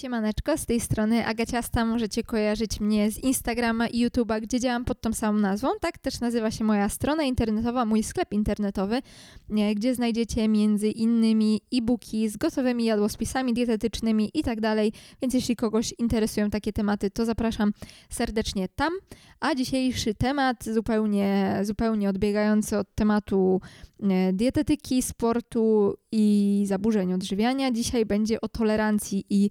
Siemaneczko, z tej strony Agaciasta. Możecie kojarzyć mnie z Instagrama i YouTube'a, gdzie działam pod tą samą nazwą. Tak też nazywa się moja strona internetowa, mój sklep internetowy, gdzie znajdziecie między innymi e-booki z gotowymi jadłospisami dietetycznymi i tak dalej. Więc jeśli kogoś interesują takie tematy, to zapraszam serdecznie tam. A dzisiejszy temat, zupełnie, zupełnie odbiegający od tematu dietetyki, sportu i zaburzeń odżywiania. Dzisiaj będzie o tolerancji i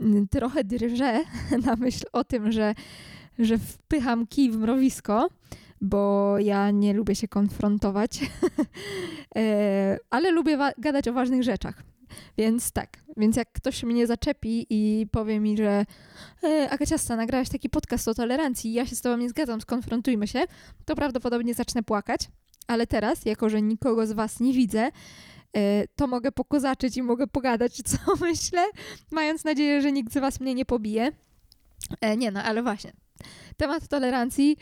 mm, trochę drżę na myśl o tym, że, że wpycham kij w mrowisko, bo ja nie lubię się konfrontować, e, ale lubię gadać o ważnych rzeczach. Więc tak, więc jak ktoś mnie zaczepi i powie mi, że e, Agaciasta, nagrałeś taki podcast o tolerancji i ja się z tobą nie zgadzam, skonfrontujmy się, to prawdopodobnie zacznę płakać. Ale teraz, jako że nikogo z was nie widzę, to mogę pokozaczyć i mogę pogadać, co myślę, mając nadzieję, że nikt z Was mnie nie pobije. E, nie no, ale właśnie. Temat tolerancji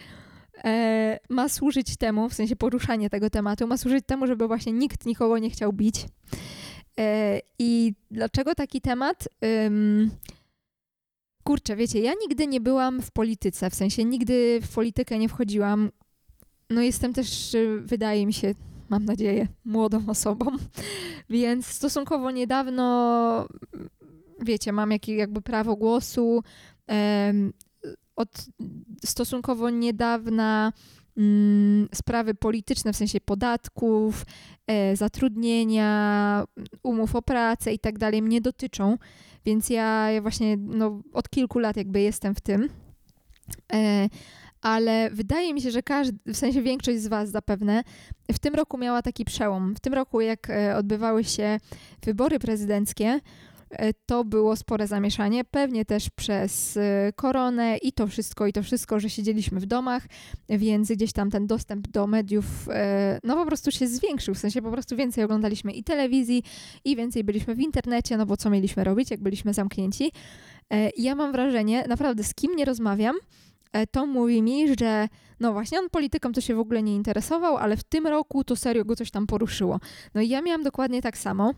e, ma służyć temu, w sensie poruszanie tego tematu, ma służyć temu, żeby właśnie nikt nikogo nie chciał bić. I dlaczego taki temat? Kurczę, wiecie, ja nigdy nie byłam w polityce, w sensie nigdy w politykę nie wchodziłam. No jestem też, wydaje mi się, mam nadzieję, młodą osobą, więc stosunkowo niedawno, wiecie, mam jakby, jakby prawo głosu. Od stosunkowo niedawna mm, sprawy polityczne, w sensie podatków, e, zatrudnienia, umów o pracę i tak dalej mnie dotyczą, więc ja, ja właśnie no, od kilku lat jakby jestem w tym. Ale wydaje mi się, że każdy, w sensie większość z Was zapewne, w tym roku miała taki przełom. W tym roku, jak e, odbywały się wybory prezydenckie, e, to było spore zamieszanie, pewnie też przez e, koronę i to wszystko, i to wszystko, że siedzieliśmy w domach, więc gdzieś tam ten dostęp do mediów, no po prostu się zwiększył, w sensie po prostu więcej oglądaliśmy i telewizji, i więcej byliśmy w internecie, no bo co mieliśmy robić, jak byliśmy zamknięci. Ja mam wrażenie, naprawdę z kim nie rozmawiam, E, to mówi mi, że no właśnie on polityką to się w ogóle nie interesował, ale w tym roku to serio go coś tam poruszyło. No i ja miałam dokładnie tak samo.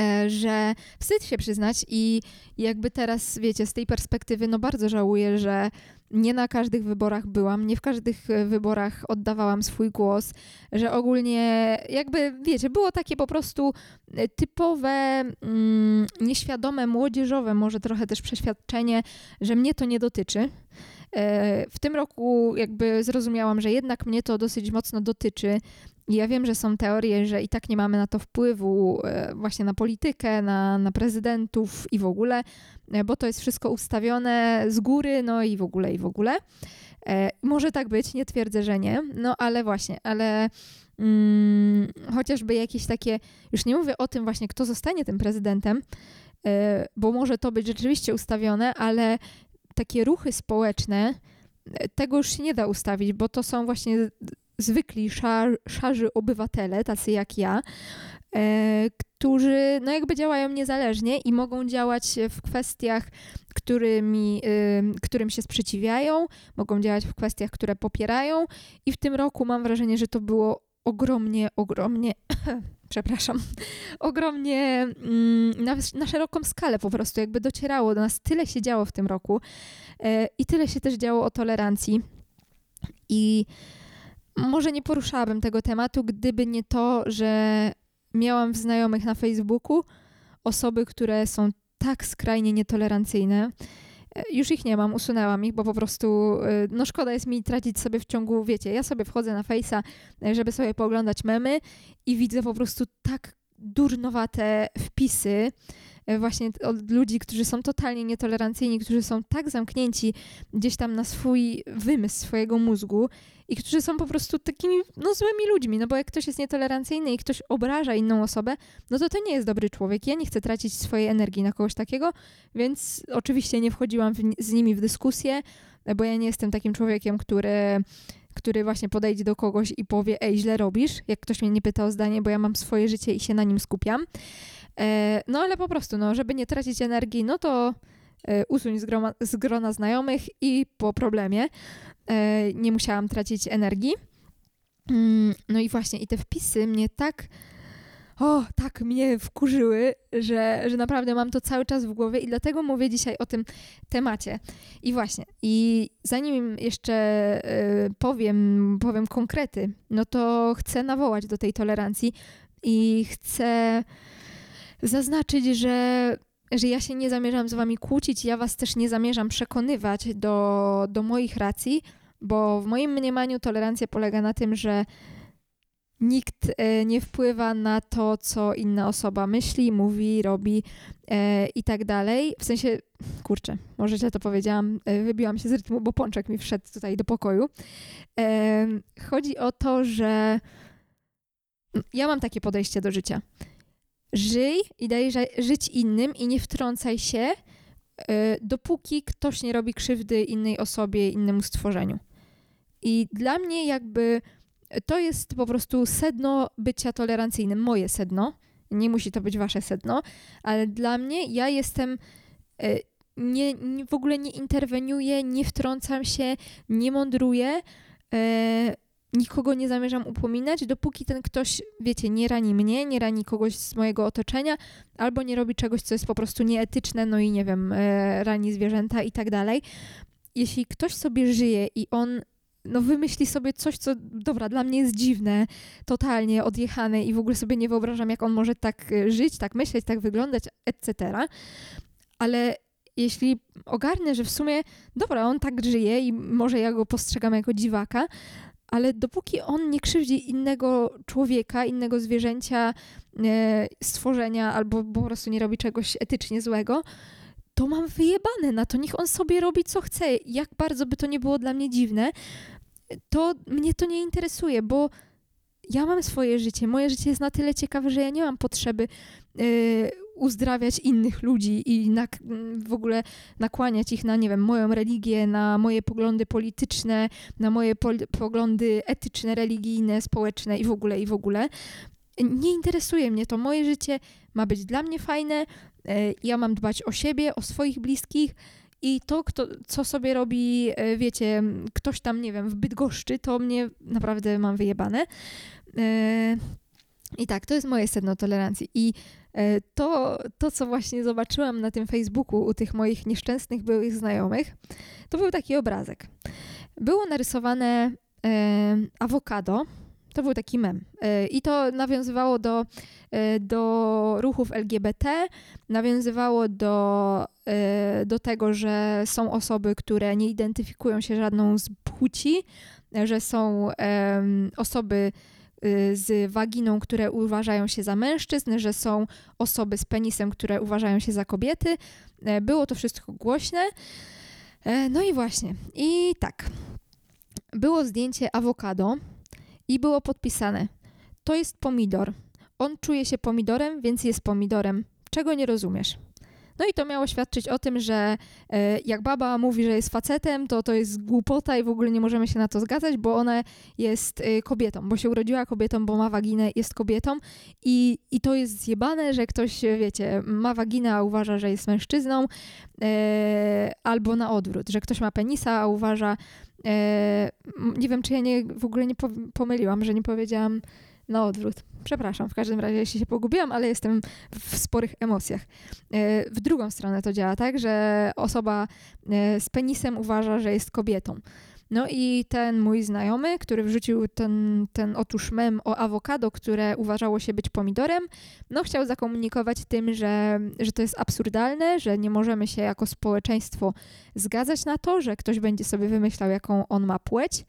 E, że wstyd się przyznać i jakby teraz, wiecie, z tej perspektywy, no bardzo żałuję, że nie na każdych wyborach byłam, nie w każdych e, wyborach oddawałam swój głos, że ogólnie jakby, wiecie, było takie po prostu typowe, mm, nieświadome, młodzieżowe może trochę też przeświadczenie, że mnie to nie dotyczy, w tym roku jakby zrozumiałam, że jednak mnie to dosyć mocno dotyczy. I ja wiem, że są teorie, że i tak nie mamy na to wpływu e, właśnie na politykę, na, na prezydentów i w ogóle, e, bo to jest wszystko ustawione z góry, no i w ogóle, i w ogóle. Może tak być, nie twierdzę, że nie, no ale właśnie, ale mm, chociażby jakieś takie, już nie mówię o tym właśnie, kto zostanie tym prezydentem, bo może to być rzeczywiście ustawione, ale takie ruchy społeczne, tego już się nie da ustawić, bo to są właśnie zwykli szar, szarzy obywatele, tacy jak ja, e, którzy no jakby działają niezależnie i mogą działać w kwestiach, którymi, y, którym się sprzeciwiają, mogą działać w kwestiach, które popierają i w tym roku mam wrażenie, że to było ogromnie, ogromnie, przepraszam, ogromnie mm, na, na, szeroką skalę po prostu, jakby docierało do nas, tyle się działo w tym roku e, i tyle się też działo o tolerancji. I może nie poruszałabym tego tematu, gdyby nie to, że miałam w znajomych na Facebooku osoby, które są tak skrajnie nietolerancyjne, już ich nie mam, usunęłam ich, bo po prostu e, no szkoda jest mi tracić sobie w ciągu, wiecie, ja sobie wchodzę na Face'a, e, żeby sobie pooglądać memy i widzę po prostu tak durnowate wpisy, E, właśnie od ludzi, którzy są totalnie nietolerancyjni, którzy są tak zamknięci gdzieś tam na swój wymysł swojego mózgu i którzy są po prostu takimi no, złymi ludźmi, no bo jak ktoś jest nietolerancyjny i ktoś obraża inną osobę, no to to nie jest dobry człowiek. Ja nie chcę tracić swojej energii na kogoś takiego, więc oczywiście nie wchodziłam w, z nimi w dyskusję, bo ja nie jestem takim człowiekiem, który który właśnie podejdzie do kogoś i powie, ej, źle robisz, jak ktoś mnie nie pyta o zdanie, bo ja mam swoje życie i się na nim skupiam. E, no ale po prostu, no, żeby nie tracić energii, no to e, usuń z, groma, z grona znajomych i po problemie e, nie musiałam tracić energii. Mm, no i właśnie, i te wpisy mnie tak o, tak mnie wkurzyły, że, że naprawdę mam to cały czas w głowie i dlatego mówię dzisiaj o tym temacie. I właśnie, i zanim jeszcze y, powiem, powiem konkrety, no to chcę nawołać do tej tolerancji i chcę zaznaczyć, że że ja się nie zamierzam z wami kłócić, ja was też nie zamierzam przekonywać do, do moich racji, bo w moim mniemaniu tolerancja polega na tym, że nikt e, nie wpływa na to, co inna osoba myśli, mówi, robi e, i tak dalej. W sensie, kurczę, może źle to powiedziałam, e, wybiłam się z rytmu, bo pączek mi wszedł tutaj do pokoju. Chodzi o to, że ja mam takie podejście do życia. Żyj i daj żyć innym i nie wtrącaj się, dopóki ktoś nie robi krzywdy innej osobie, innemu stworzeniu. I dla mnie jakby to jest po prostu sedno bycia tolerancyjnym, moje sedno. Nie musi to być wasze sedno, ale dla mnie ja jestem. E, nie, nie w ogóle nie interweniuję, nie wtrącam się, nie mądruję. E, nikogo nie zamierzam upominać, dopóki ten ktoś, wiecie, nie rani mnie, nie rani kogoś z mojego otoczenia, albo nie robi czegoś, co jest po prostu nieetyczne, no i nie wiem, e, rani zwierzęta i tak dalej. Jeśli ktoś sobie żyje i on no wymyśli sobie coś, co dobra, dla mnie jest dziwne, totalnie odjechane i w ogóle sobie nie wyobrażam, jak on może tak e, żyć, tak myśleć, tak wyglądać, etc. Ale jeśli ogarnę, że w sumie, dobra, on tak żyje i może ja go postrzegam jako dziwaka, ale dopóki on nie krzywdzi innego człowieka, innego zwierzęcia, e, stworzenia, albo po prostu nie robi czegoś etycznie złego, to mam wyjebane na to. Niech on sobie robi co chce. Jak bardzo by to nie było dla mnie dziwne, to mnie to nie interesuje, bo ja mam swoje życie. Moje życie jest na tyle ciekawe, że ja nie mam potrzeby yy, uzdrawiać innych ludzi i na, w ogóle nakłaniać ich na, nie wiem, moją religię, na moje poglądy polityczne, na moje poglądy etyczne, religijne, społeczne i w ogóle, i w ogóle. Nie interesuje mnie to. Moje życie ma być dla mnie fajne. Yy, ja mam dbać o siebie, o swoich bliskich i to, kto, co sobie robi, e, wiecie, ktoś tam, nie wiem, w Bydgoszczy, to mnie naprawdę mam wyjebane. E, I tak, to jest moje sedno tolerancji. I e, to, to, co właśnie zobaczyłam na tym Facebooku u tych moich nieszczęsnych byłych znajomych, to był taki obrazek. Było narysowane awokado, to był taki mem. E, I to nawiązywało do, e, do ruchów LGBT, nawiązywało do, e, do tego, że są osoby, które nie identyfikują się żadną z płci, że są osoby z waginą, które uważają się za mężczyzn, że są osoby z penisem, które uważają się za kobiety. Było to wszystko głośne. No i właśnie. I tak. Było zdjęcie awokado, i było podpisane: To jest pomidor. On czuje się pomidorem, więc jest pomidorem. Czego nie rozumiesz? No i to miało świadczyć o tym, że e, jak baba mówi, że jest facetem, to to jest głupota i w ogóle nie możemy się na to zgadzać, bo ona jest e, kobietą, bo się urodziła kobietą, bo ma waginę, jest kobietą i, i to jest zjebane, że ktoś, wiecie, ma waginę, a uważa, że jest mężczyzną, e, albo na odwrót, że ktoś ma penisa, a uważa, E, nie wiem, czy ja nie, w ogóle nie pomyliłam, że nie powiedziałam na odwrót. Przepraszam, w każdym razie, jeśli się pogubiłam, ale jestem w sporych emocjach. E, w drugą stronę to działa tak, że osoba e, z penisem uważa, że jest kobietą. No i ten mój znajomy, który wrzucił ten, ten otóż mem o awokado, które uważało się być pomidorem, no chciał zakomunikować tym, że, że to jest absurdalne, że nie możemy się jako społeczeństwo zgadzać na to, że ktoś będzie sobie wymyślał, jaką on ma płeć,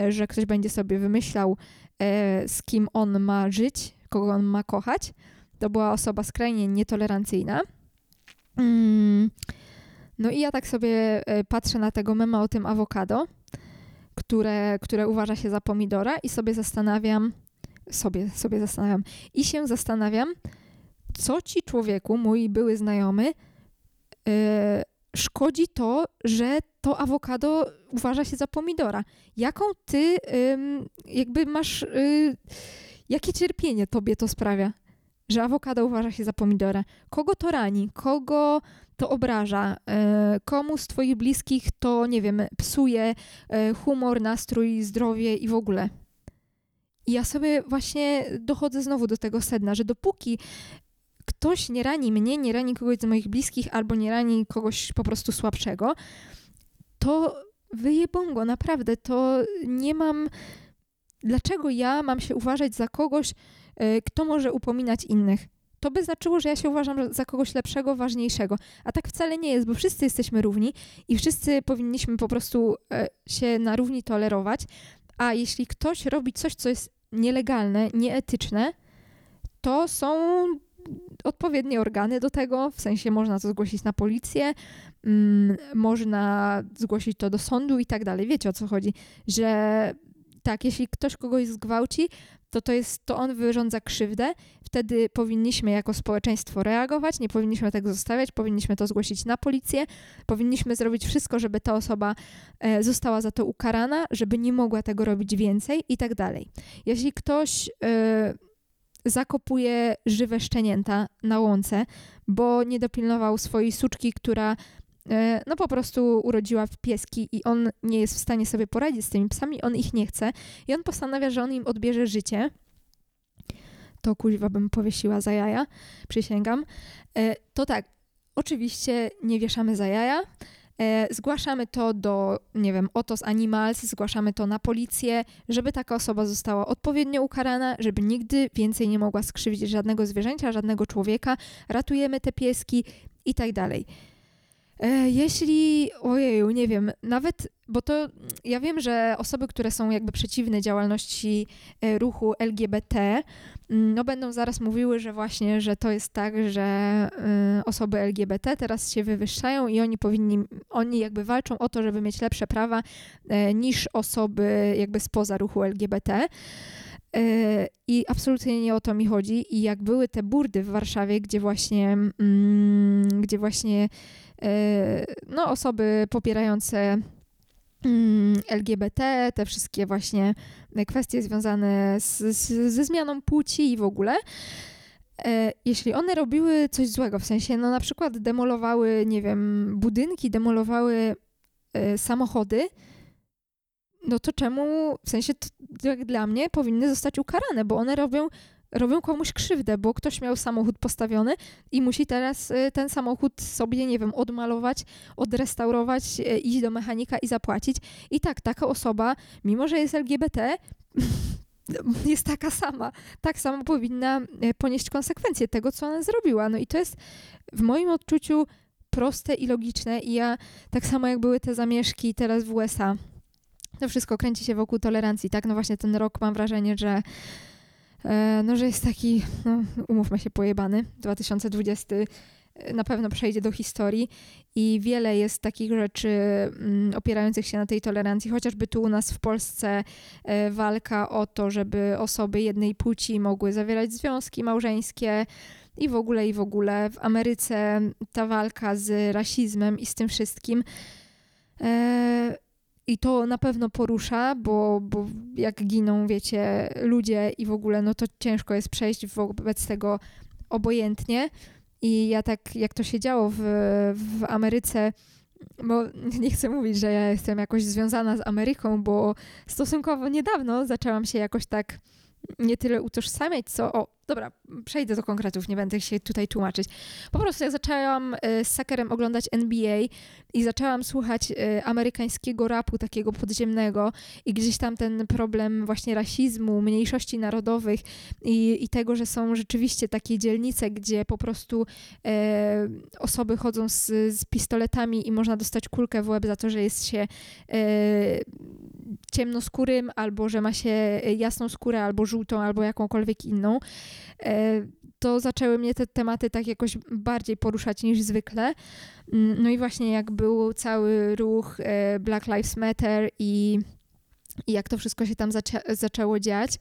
e, że ktoś będzie sobie wymyślał, e, z kim on ma żyć, kogo on ma kochać. To była osoba skrajnie nietolerancyjna. Mm. No i ja tak sobie e, patrzę na tego mema o tym awokado które, które uważa się za pomidora i sobie zastanawiam, sobie, sobie zastanawiam i się zastanawiam, co ci człowieku, mój były znajomy, yy, szkodzi to, że to awokado uważa się za pomidora. Jaką ty yy, jakby masz, yy, jakie cierpienie tobie to sprawia, że awokado uważa się za pomidora? Kogo to rani? Kogo to obraża, e, komu z Twoich bliskich to, nie wiem, psuje e, humor, nastrój, zdrowie i w ogóle. I ja sobie właśnie dochodzę znowu do tego sedna, że dopóki ktoś nie rani mnie, nie rani kogoś z moich bliskich albo nie rani kogoś po prostu słabszego, to wyjebągo, naprawdę, to nie mam... Dlaczego ja mam się uważać za kogoś, e, kto może upominać innych? To by znaczyło, że ja się uważam za kogoś lepszego, ważniejszego. A tak wcale nie jest, bo wszyscy jesteśmy równi i wszyscy powinniśmy po prostu e, się na równi tolerować. A jeśli ktoś robi coś, co jest nielegalne, nieetyczne, to są odpowiednie organy do tego, w sensie można to zgłosić na policję, mm, można zgłosić to do sądu i tak dalej. Wiecie o co chodzi, że tak, jeśli ktoś kogoś zgwałci, to to jest, to on wyrządza krzywdę, wtedy powinniśmy jako społeczeństwo reagować, nie powinniśmy tego zostawiać, powinniśmy to zgłosić na policję, powinniśmy zrobić wszystko, żeby ta osoba e, została za to ukarana, żeby nie mogła tego robić więcej i tak dalej. Jeśli ktoś e, zakopuje żywe szczenięta na łące, bo nie dopilnował swojej suczki, która no po prostu urodziła pieski i on nie jest w stanie sobie poradzić z tymi psami, on ich nie chce i on postanawia, że on im odbierze życie. To kuźwa bym powiesiła za jaja, przysięgam. E, to tak, oczywiście nie wieszamy za jaja, E, zgłaszamy to do, nie wiem, Otos Animals, zgłaszamy to na policję, żeby taka osoba została odpowiednio ukarana, żeby nigdy więcej nie mogła skrzywdzić żadnego zwierzęcia, żadnego człowieka. Ratujemy te pieski i tak dalej. E, jeśli, ojeju, nie wiem, nawet, bo to ja wiem, że osoby, które są jakby przeciwne działalności e, ruchu LGBT, mm, no będą zaraz mówiły, że właśnie, że to jest tak, że y, osoby LGBT teraz się wywyższają i oni powinni, oni jakby walczą o to, żeby mieć lepsze prawa e, niż osoby jakby spoza ruchu LGBT. I absolutnie nie o to mi chodzi. I jak były te burdy w Warszawie, gdzie właśnie, mm, gdzie właśnie E, no, osoby popierające mm, LGBT, te wszystkie właśnie kwestie związane z, z, ze zmianą płci i w ogóle. E, jeśli one robiły coś złego, w sensie, no na przykład demolowały, nie wiem, budynki, demolowały e, samochody, no to czemu, w sensie, to, jak dla mnie, powinny zostać ukarane, bo one robią robią komuś krzywdę, bo ktoś miał samochód postawiony i musi teraz y, ten samochód sobie, nie wiem, odmalować, odrestaurować, y, iść do mechanika i zapłacić. I tak, taka osoba, mimo że jest LGBT, jest taka sama. Tak samo powinna y, ponieść konsekwencje tego, co ona zrobiła. No i to jest w moim odczuciu proste i logiczne. I ja, tak samo jak były te zamieszki teraz w USA, to wszystko kręci się wokół tolerancji, tak? No właśnie ten rok mam wrażenie, że no, że jest taki, no, umówmy się, pojebany. 2020 e, na pewno przejdzie do historii i wiele jest takich rzeczy mm, opierających się na tej tolerancji, chociażby tu u nas w Polsce e, walka o to, żeby osoby jednej płci mogły zawierać związki małżeńskie i w ogóle, i w ogóle. W Ameryce ta walka z rasizmem i z tym wszystkim. I to na pewno porusza, bo, bo jak giną, wiecie, ludzie i w ogóle, no to ciężko jest przejść wobec tego obojętnie. I ja tak, jak to się działo w, w Ameryce, bo nie chcę mówić, że ja jestem jakoś związana z Ameryką, bo stosunkowo niedawno zaczęłam się jakoś tak nie tyle utożsamiać, co o, dobra, przejdę do konkretów, nie będę się tutaj tłumaczyć. Po prostu jak zaczęłam e, z Sakerem oglądać NBA i zaczęłam słuchać e, amerykańskiego rapu takiego podziemnego i gdzieś tam ten problem właśnie rasizmu, mniejszości narodowych i, i tego, że są rzeczywiście takie dzielnice, gdzie po prostu e, osoby chodzą z, z, pistoletami i można dostać kulkę w łeb za to, że jest się e, ciemnoskórym, albo że ma się jasną skórę, albo żółtą, albo jakąkolwiek inną. E, to zaczęły mnie te tematy tak jakoś bardziej poruszać niż zwykle. Mm, no i właśnie jak był cały ruch e, Black Lives Matter i, i jak to wszystko się tam zaczę zaczęło dziać,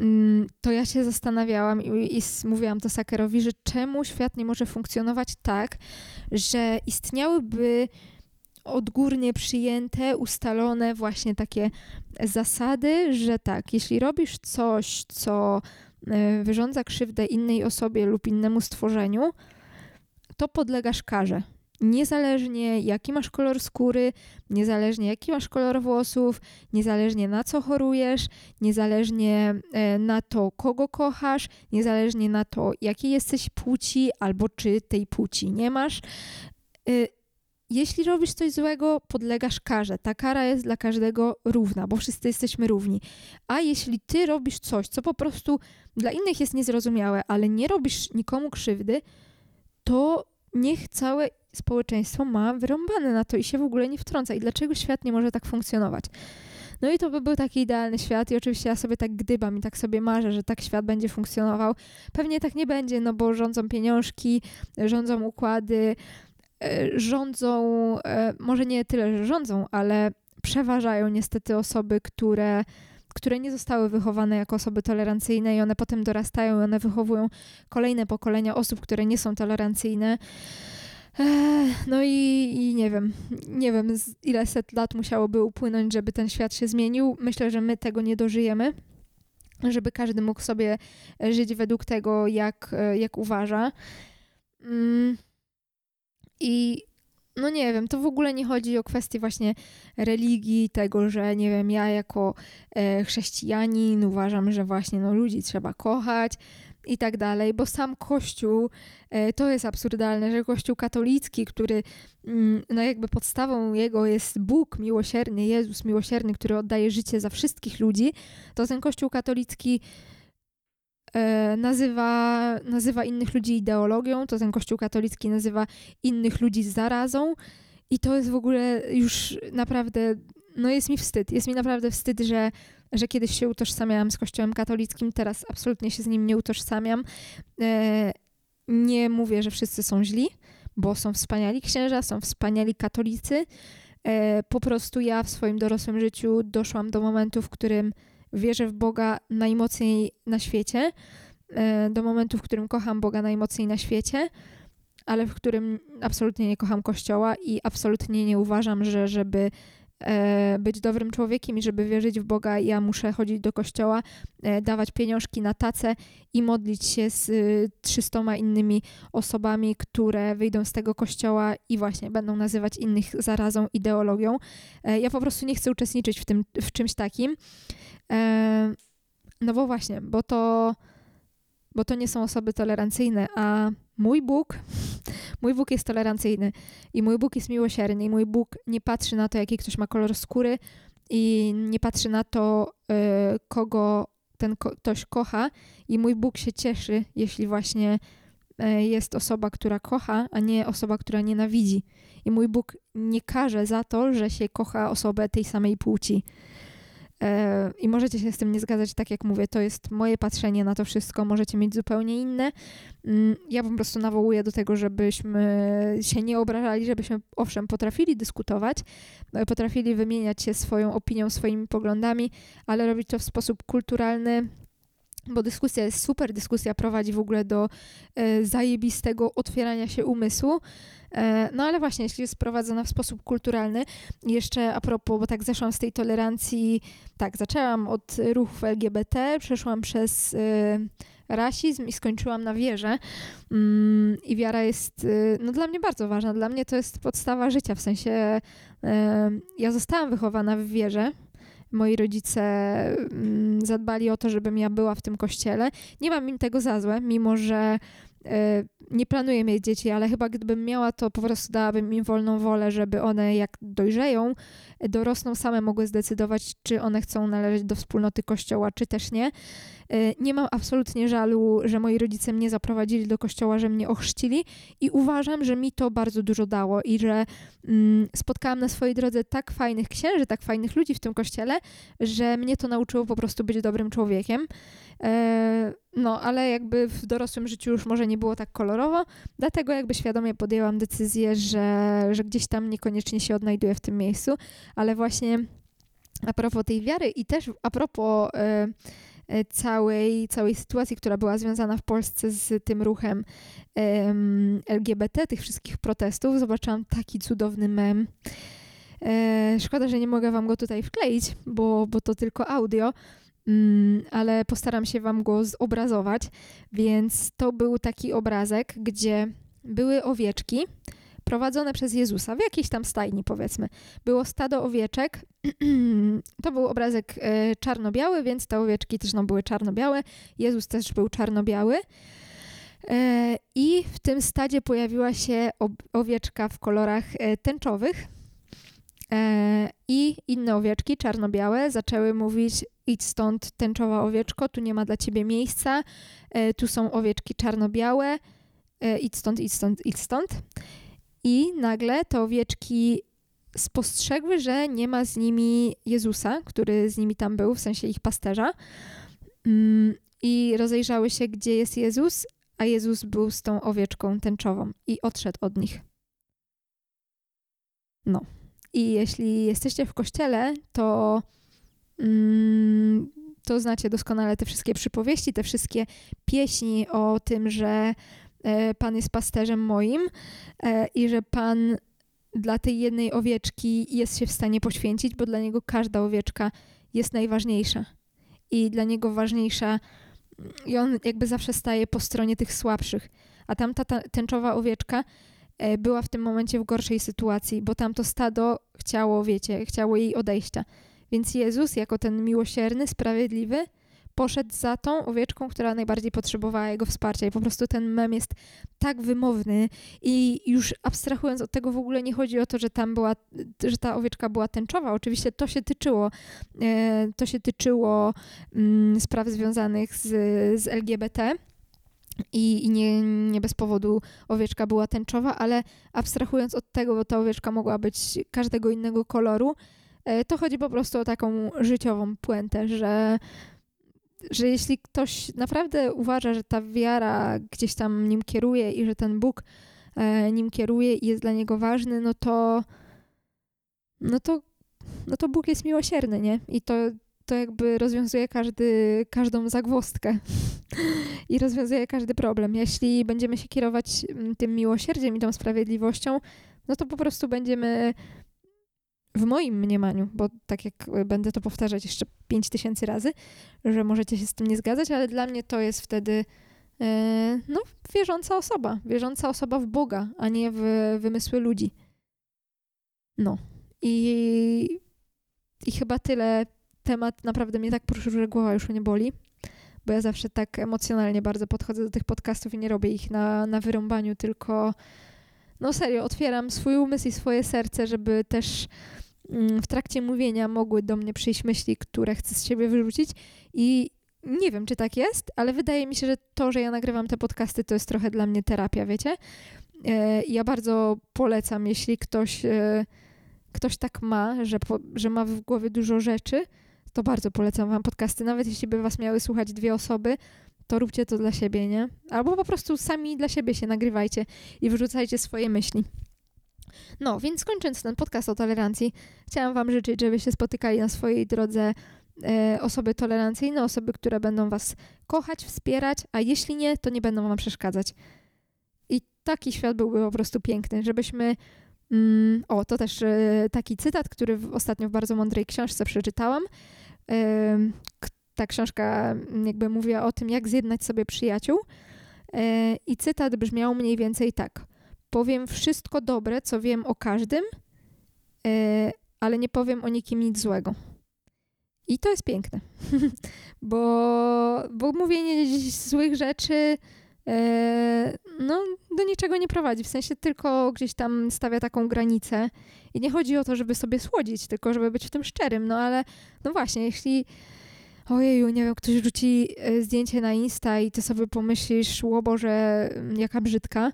mm, to ja się zastanawiałam i, i mówiłam to Sakerowi, że czemu świat nie może funkcjonować tak, że istniałyby odgórnie przyjęte, ustalone właśnie takie zasady, że tak, jeśli robisz coś, co e, wyrządza krzywdę innej osobie lub innemu stworzeniu, to podlegasz karze. Niezależnie jaki masz kolor skóry, niezależnie jaki masz kolor włosów, niezależnie na co chorujesz, niezależnie e, na to, kogo kochasz, niezależnie na to, jakiej jesteś płci albo czy tej płci nie masz. Jeśli robisz coś złego, podlegasz karze. Ta kara jest dla każdego równa, bo wszyscy jesteśmy równi. A jeśli ty robisz coś, co po prostu dla innych jest niezrozumiałe, ale nie robisz nikomu krzywdy, to niech całe społeczeństwo ma wyrąbane na to i się w ogóle nie wtrąca. I dlaczego świat nie może tak funkcjonować? No i to by był taki idealny świat i oczywiście ja sobie tak gdybam i tak sobie marzę, że tak świat będzie funkcjonował. Pewnie tak nie będzie, no bo rządzą pieniążki, rządzą układy, rządzą, e, może nie tyle, że rządzą, ale przeważają niestety osoby, które które nie zostały wychowane jako osoby tolerancyjne i one potem dorastają i one wychowują kolejne pokolenia osób, które nie są tolerancyjne. No i, i, nie wiem, nie wiem ile set lat musiałoby upłynąć, żeby ten świat się zmienił. Myślę, że my tego nie dożyjemy, żeby każdy mógł sobie żyć według tego, jak, jak uważa. Mm. I no nie wiem, to w ogóle nie chodzi o kwestię właśnie religii, tego, że nie wiem, ja jako e, chrześcijanin uważam, że właśnie no, ludzi trzeba kochać i tak dalej, bo sam Kościół, e, to jest absurdalne, że Kościół katolicki, który mm, no jakby podstawą jego jest Bóg miłosierny, Jezus miłosierny, który oddaje życie za wszystkich ludzi, to ten Kościół katolicki nazywa, nazywa innych ludzi ideologią, to ten Kościół katolicki nazywa innych ludzi zarazą i to jest w ogóle już naprawdę, no jest mi wstyd, jest mi naprawdę wstyd, że, że kiedyś się utożsamiałam z Kościołem katolickim, teraz absolutnie się z nim nie utożsamiam. E, nie mówię, że wszyscy są źli, bo są wspaniali księża, są wspaniali katolicy. E, po prostu ja w swoim dorosłym życiu doszłam do momentu, w którym wierzę w Boga najmocniej na świecie, e, do momentu, w którym kocham Boga najmocniej na świecie, ale w którym absolutnie nie kocham Kościoła i absolutnie nie uważam, że żeby być dobrym człowiekiem i żeby wierzyć w Boga, ja muszę chodzić do kościoła, e, dawać pieniążki na tacę i modlić się z trzystoma innymi osobami, które wyjdą z tego kościoła i właśnie będą nazywać innych zarazą, ideologią. Ja po prostu nie chcę uczestniczyć w tym, w czymś takim. No bo właśnie, bo to, bo to nie są osoby tolerancyjne, a mój Bóg, mój Bóg jest tolerancyjny i mój Bóg jest miłosierny i mój Bóg nie patrzy na to, jaki ktoś ma kolor skóry i nie patrzy na to, e, kogo ten ktoś kocha i mój Bóg się cieszy, jeśli właśnie e, jest osoba, która kocha, a nie osoba, która nienawidzi. I mój Bóg nie karze za to, że się kocha osobę tej samej płci. E, I możecie się z tym nie zgadzać, tak jak mówię, to jest moje patrzenie na to wszystko, możecie mieć zupełnie inne. Mm, ja po prostu nawołuję do tego, żebyśmy się nie obrażali, żebyśmy owszem potrafili dyskutować, e, potrafili wymieniać się swoją opinią, swoimi poglądami, ale robić to w sposób kulturalny, bo dyskusja jest super, dyskusja prowadzi w ogóle do e, zajebistego otwierania się umysłu. E, no ale właśnie, jeśli jest prowadzona w sposób kulturalny, jeszcze a propos, bo tak zeszłam z tej tolerancji, tak, zaczęłam od ruchów LGBT, przeszłam przez e, rasizm i skończyłam na wierze. Mm, I wiara jest e, no, dla mnie bardzo ważna. Dla mnie to jest podstawa życia, w sensie ja zostałam wychowana w wierze, moi rodzice mm, zadbali o to, żebym ja była w tym kościele. Nie mam im tego za złe, mimo że nie planuję mieć dzieci, ale chyba gdybym miała, to po prostu dałabym im wolną wolę, żeby one jak dojrzeją, dorosną, same mogły zdecydować, czy one chcą należeć do wspólnoty kościoła, czy też nie. E, nie mam absolutnie żalu, że moi rodzice mnie zaprowadzili do kościoła, że mnie ochrzcili i uważam, że mi to bardzo dużo dało i że mm, spotkałam na swojej drodze tak fajnych księży, tak fajnych ludzi w tym kościele, że mnie to nauczyło po prostu być dobrym człowiekiem. E, no, ale jakby w dorosłym życiu już może nie było tak kolorowo, dlatego jakby świadomie podjęłam decyzję, że, że gdzieś tam niekoniecznie się odnajduję w tym miejscu, ale właśnie a propos tej wiary i też a propos e, e, całej, całej sytuacji, która była związana w Polsce z tym ruchem LGBT, tych wszystkich protestów, zobaczyłam taki cudowny mem. szkoda, że nie mogę wam go tutaj wkleić, bo, bo to tylko audio, Mm, ale postaram się Wam go zobrazować. Więc to był taki obrazek, gdzie były owieczki prowadzone przez Jezusa w jakiejś tam stajni, powiedzmy. Było stado owieczek. to był obrazek e, czarno-biały, więc te owieczki też no, były czarno-białe. Jezus też był czarno-biały. E, I w tym stadzie pojawiła się owieczka w kolorach e, tęczowych. I inne owieczki, czarno-białe, zaczęły mówić: idź stąd, tęczowa owieczko, tu nie ma dla ciebie miejsca, tu są owieczki czarno-białe, idź stąd, idź stąd, idź stąd. I nagle te owieczki spostrzegły, że nie ma z nimi Jezusa, który z nimi tam był, w sensie ich pasterza. Mm, I rozejrzały się, gdzie jest Jezus, a Jezus był z tą owieczką tęczową i odszedł od nich. No. I jeśli jesteście w kościele, to, mm, to znacie doskonale te wszystkie przypowieści, te wszystkie pieśni o tym, że E, Pan jest pasterzem moim e, i że Pan dla tej jednej owieczki jest się w stanie poświęcić, bo dla niego każda owieczka jest najważniejsza. I dla niego ważniejsza, i on jakby zawsze staje po stronie tych słabszych. A tamta ta tęczowa owieczka była w tym momencie w gorszej sytuacji, bo tamto stado chciało, wiecie, chciało jej odejścia. Więc Jezus, jako ten miłosierny, sprawiedliwy, poszedł za tą owieczką, która najbardziej potrzebowała jego wsparcia. I po prostu ten mem jest tak wymowny i już abstrahując od tego w ogóle nie chodzi o to, że tam była, że ta owieczka była tęczowa. Oczywiście to się tyczyło, e, to się tyczyło mm, spraw związanych z, z LGBT. I, i nie, nie, bez powodu owieczka była tęczowa, ale abstrahując od tego, bo ta owieczka mogła być każdego innego koloru, e, to chodzi po prostu o taką życiową puentę, że że jeśli ktoś naprawdę uważa, że ta wiara gdzieś tam nim kieruje i że ten Bóg e, nim kieruje i jest dla niego ważny, no to no to, no to Bóg jest miłosierny, nie? I to, to jakby rozwiązuje każdy, każdą zagwostkę i rozwiązuje każdy problem. Jeśli będziemy się kierować mm, tym miłosierdziem i tą sprawiedliwością, no to po prostu będziemy w moim mniemaniu, bo tak jak będę to powtarzać jeszcze 5000 razy, że możecie się z tym nie zgadzać, ale dla mnie to jest wtedy e, no, wierząca osoba, wierząca osoba w Boga, a nie w wymysły ludzi. No. I, i chyba tyle. Temat naprawdę mnie tak poruszył, że głowa już mnie boli, bo ja zawsze tak emocjonalnie bardzo podchodzę do tych podcastów i nie robię ich na, na wyrąbaniu, tylko no serio, otwieram swój umysł i swoje serce, żeby też Mm, w trakcie mówienia mogły do mnie przyjść myśli, które chcę z siebie wyrzucić i nie wiem, czy tak jest, ale wydaje mi się, że to, że ja nagrywam te podcasty, to jest trochę dla mnie terapia, wiecie? E, ja bardzo polecam, jeśli ktoś, e, ktoś tak ma, że, że ma w głowie dużo rzeczy, to bardzo polecam wam podcasty. Nawet jeśli by was miały słuchać dwie osoby, to róbcie to dla siebie, nie? Albo po prostu sami dla siebie się nagrywajcie i wyrzucajcie swoje myśli. No, więc kończąc ten podcast o tolerancji, chciałam Wam życzyć, żebyście spotykali na swojej drodze e, osoby tolerancyjne, osoby, które będą Was kochać, wspierać, a jeśli nie, to nie będą Wam przeszkadzać. I taki świat byłby po prostu piękny, żebyśmy. Mm, o, to też e, taki cytat, który ostatnio w bardzo mądrej książce przeczytałam. E, ta książka jakby mówiła o tym, jak zjednać sobie przyjaciół. E, I cytat brzmiał mniej więcej tak powiem wszystko dobre, co wiem o każdym, yy, ale nie powiem o nikim nic złego. I to jest piękne, bo, bo mówienie złych rzeczy no, do niczego nie prowadzi. W sensie tylko gdzieś tam stawia taką granicę. I nie chodzi o to, żeby sobie słodzić, tylko żeby być w tym szczerym. No ale, no właśnie, jeśli ojeju, nie wiem, ktoś rzuci e, zdjęcie na Insta i ty sobie pomyślisz, ło Boże, jaka brzydka,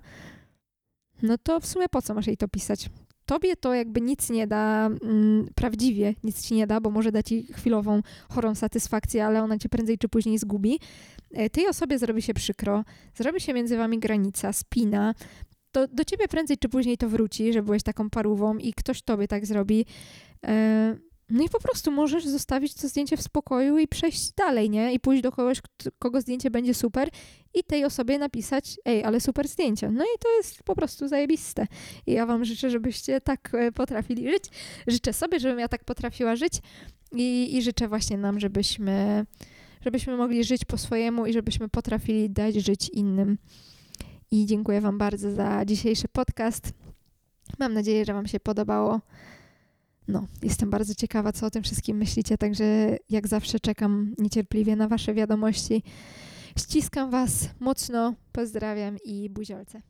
no to w sumie po co masz jej to pisać? Tobie to jakby nic nie da, mm, prawdziwie nic ci nie da, bo może dać ci chwilową, chorą satysfakcję, ale ona cię prędzej czy później zgubi. E, tej osobie zrobi się przykro, zrobi się między wami granica, spina, to do ciebie prędzej czy później to wróci, że byłeś taką parówą i ktoś tobie tak zrobi. E, no i po prostu możesz zostawić to zdjęcie w spokoju i przejść dalej, nie? I pójść do kogoś, kogo zdjęcie będzie super i tej osobie napisać, ej, ale super zdjęcie. No i to jest po prostu zajebiste. I ja wam życzę, żebyście tak e, potrafili żyć. Życzę sobie, żebym ja tak potrafiła żyć i, i życzę właśnie nam, żebyśmy, żebyśmy mogli żyć po swojemu i żebyśmy potrafili dać żyć innym. I dziękuję wam bardzo za dzisiejszy podcast. Mam nadzieję, że Wam się podobało. No, jestem bardzo ciekawa, co o tym wszystkim myślicie, także jak zawsze czekam niecierpliwie na Wasze wiadomości. Ściskam Was mocno, pozdrawiam i buziolce.